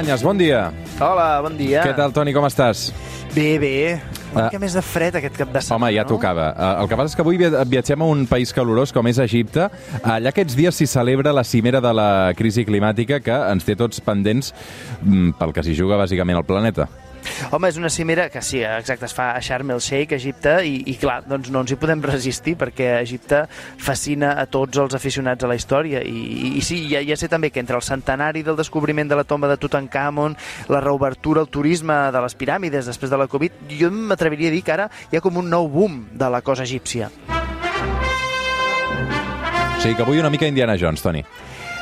Cruanyes, bon dia. Hola, bon dia. Què tal, Toni, com estàs? Bé, bé. Una Ah. mica més de fred aquest cap de setmana, Home, ja no? tocava. Eh, El que passa és que avui via- viatgem a un país calorós com és Egipte. Allà aquests dies s'hi celebra la cimera de la crisi climàtica que ens té tots pendents mm, pel que s'hi juga bàsicament al planeta. Home, és una cimera que sí, exacte, es fa a Sharm el Sheikh, Egipte, i, i clar, doncs no ens hi podem resistir perquè Egipte fascina a tots els aficionats a la història. I, i, i sí, ja, ja sé també que entre el centenari del descobriment de la tomba de Tutankamon, la reobertura al turisme de les piràmides després de la Covid, jo m'atreviria a dir que ara hi ha com un nou boom de la cosa egípcia. Sigui que avui una mica Indiana Jones, Toni.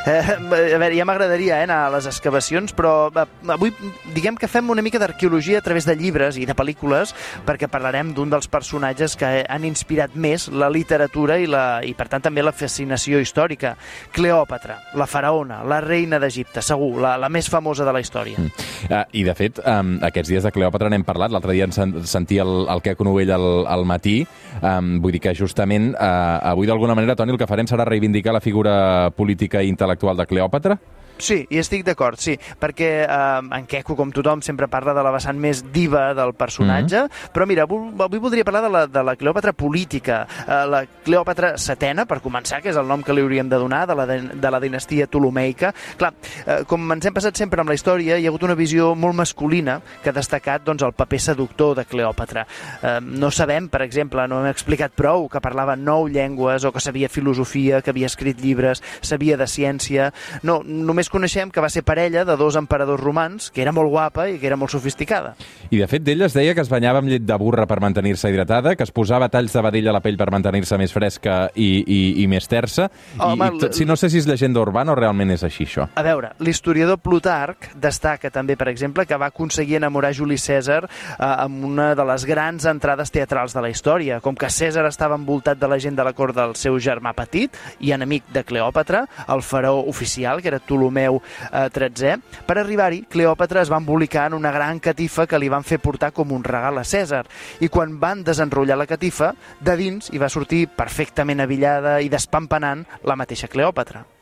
Eh, a veure, ja m'agradaria eh, anar a les excavacions, però eh, avui diguem que fem una mica d'arqueologia a través de llibres i de pel·lícules perquè parlarem d'un dels personatges que han inspirat més la literatura i, la, i per tant també la fascinació històrica. Cleòpatra, la faraona, la reina d'Egipte, segur, la, la més famosa de la història. Mm. Uh, I, de fet, um, aquests dies de Cleòpatra n'hem parlat. L'altre dia en sen sentia el, el Queco Novell al, al matí. Um, vull dir que justament uh, avui, d'alguna manera, Toni, el que farem serà reivindicar la figura política i intel·lectual de Cleòpatra? Sí, hi estic d'acord, sí, perquè eh, en Queco, com tothom, sempre parla de la vessant més diva del personatge, mm -hmm. però mira, avui, avui voldria parlar de la, de la Cleòpatra política, eh, la Cleòpatra setena, per començar, que és el nom que li hauríem de donar, de la, de, de la dinastia Ptolomeica. Clar, eh, com ens hem passat sempre amb la història, hi ha hagut una visió molt masculina que ha destacat doncs, el paper seductor de Cleòpatra. Eh, no sabem, per exemple, no hem explicat prou que parlava nou llengües o que sabia filosofia, que havia escrit llibres, sabia de ciència... No, només coneixem que va ser parella de dos emperadors romans, que era molt guapa i que era molt sofisticada. I, de fet, d'ella es deia que es banyava amb llet de burra per mantenir-se hidratada, que es posava talls de vedell a la pell per mantenir-se més fresca i, i, i més tersa. Home, I, i tot, si no sé si és llegenda urbana o realment és així, això. A veure, l'historiador Plutarc destaca també, per exemple, que va aconseguir enamorar Juli Cèsar eh, amb una de les grans entrades teatrals de la història. Com que Cèsar estava envoltat de la gent de la cort del seu germà petit i enemic de Cleòpatra, el faraó oficial, que era Ptolomeu eh, XIII, per arribar-hi, Cleòpatra es va embolicar en una gran catifa que li van fer portar com un regal a Cèsar. I quan van desenrotllar la catifa, de dins hi va sortir perfectament avillada i despampanant la mateixa Cleòpatra.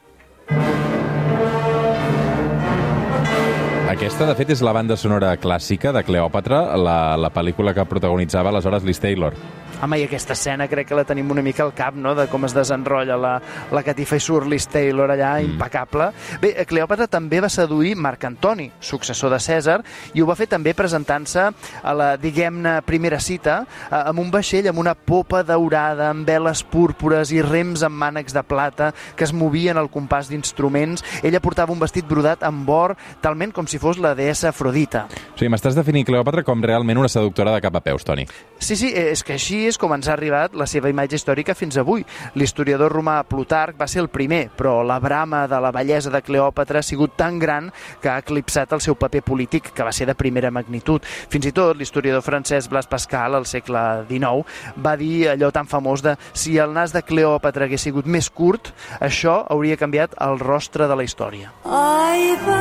Aquesta, de fet, és la banda sonora clàssica de Cleòpatra, la, la pel·lícula que protagonitzava aleshores Liz Taylor. Home, i aquesta escena crec que la tenim una mica al cap, no?, de com es desenrotlla la, la catifa i surt Liz Taylor allà, mm. impecable. Bé, Cleòpatra també va seduir Marc Antoni, successor de Cèsar, i ho va fer també presentant-se a la, diguem-ne, primera cita, eh, amb un vaixell amb una popa daurada, amb veles púrpures i rems amb mànecs de plata que es movien al compàs d'instruments. Ella portava un vestit brodat amb or, talment com si fos la deessa Afrodita. O sigui, m'estàs definint Cleòpatra com realment una seductora de cap a peus, Toni. Sí, sí, és que així és com ens ha arribat la seva imatge històrica fins avui. L'historiador romà Plutarc va ser el primer, però la brama de la bellesa de Cleòpatra ha sigut tan gran que ha eclipsat el seu paper polític, que va ser de primera magnitud. Fins i tot l'historiador francès Blas Pascal, al segle XIX, va dir allò tan famós de si el nas de Cleòpatra hagués sigut més curt, això hauria canviat el rostre de la història. Ahí va,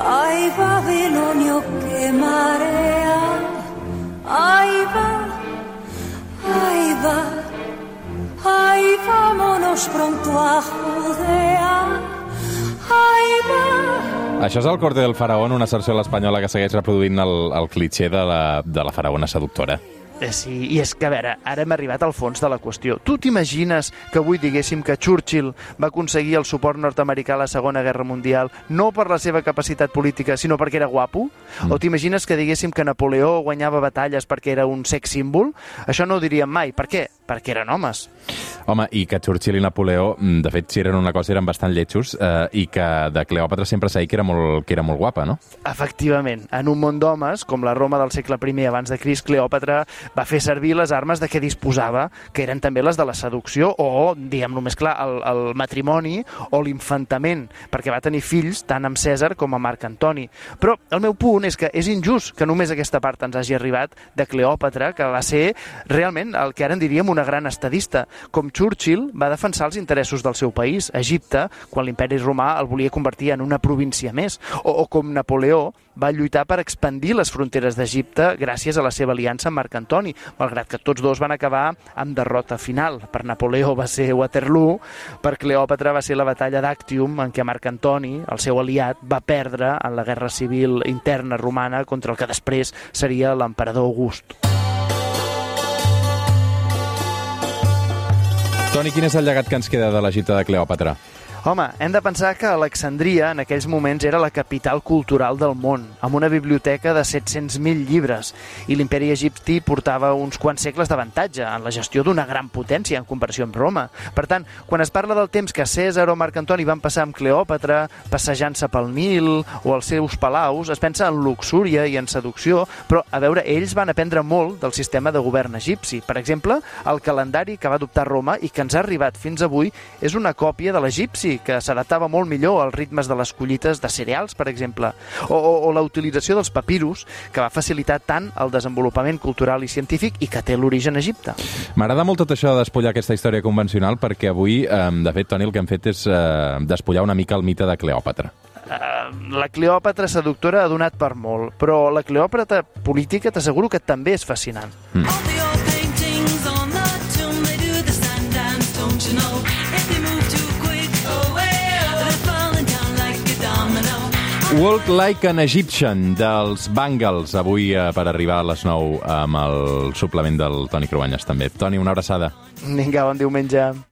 va Babilonio que marea. Ahí va, ahí va, ahí vámonos pronto a Judea. Ahí va. Això és el Corte del Faraón, una sarsuela espanyola que segueix reproduint el, el clitxer de la, de la faraona seductora. Eh, Sí, i és que, a veure, ara hem arribat al fons de la qüestió. Tu t'imagines que avui diguéssim que Churchill va aconseguir el suport nord-americà a la Segona Guerra Mundial no per la seva capacitat política, sinó perquè era guapo? Mm. O t'imagines que diguéssim que Napoleó guanyava batalles perquè era un sex símbol? Això no ho diríem mai. Per què? Perquè eren homes. Home, i que Churchill i Napoleó, mm, de fet, si eren una cosa, eren bastant lletjos, eh, i que de Cleòpatra sempre s'ha dit que era molt, que era molt guapa, no? Efectivament, en un món d'homes, com la Roma del segle I abans de Crist, Cleòpatra va fer servir les armes de què disposava, que eren també les de la seducció o, diguem-lo més clar, el, el matrimoni o l'infantament, perquè va tenir fills tant amb Cèsar com amb Marc Antoni. Però el meu punt és que és injust que només aquesta part ens hagi arribat de Cleòpatra, que va ser realment el que ara en diríem una gran estadista. Com Churchill va defensar els interessos del seu país, Egipte, quan l'imperi romà el volia convertir en una província més, o, o com Napoleó va lluitar per expandir les fronteres d'Egipte gràcies a la seva aliança amb Marc Antoni, malgrat que tots dos van acabar amb derrota final. Per Napoleó va ser Waterloo, per Cleòpatra va ser la batalla d'Actium, en què Marc Antoni, el seu aliat, va perdre en la guerra civil interna romana contra el que després seria l'emperador August. Toni, quin és el llegat que ens queda de l'Egipte de Cleòpatra? Home, hem de pensar que Alexandria en aquells moments era la capital cultural del món, amb una biblioteca de 700.000 llibres, i l'imperi egipti portava uns quants segles d'avantatge en la gestió d'una gran potència en comparació amb Roma. Per tant, quan es parla del temps que César o Marc Antoni van passar amb Cleòpatra, passejant-se pel Nil o als seus palaus, es pensa en luxúria i en seducció, però, a veure, ells van aprendre molt del sistema de govern egipci. Per exemple, el calendari que va adoptar Roma i que ens ha arribat fins avui és una còpia de l'egipci, que s'adaptava molt millor als ritmes de les collites de cereals, per exemple, o, o, o la utilització dels papirus, que va facilitar tant el desenvolupament cultural i científic i que té l'origen a Egipte. M'agrada molt tot això de despullar aquesta història convencional perquè avui, eh, de fet, Toni, el que hem fet és eh, despullar una mica el mite de Cleòpatra. Uh, la Cleòpatra seductora ha donat per molt, però la Cleòpatra política t'asseguro que també és fascinant. Mm. Walk Like an Egyptian dels Bangles, avui eh, per arribar a les 9 amb el suplement del Toni Cruanyes també. Toni, una abraçada. Vinga, bon diumenge.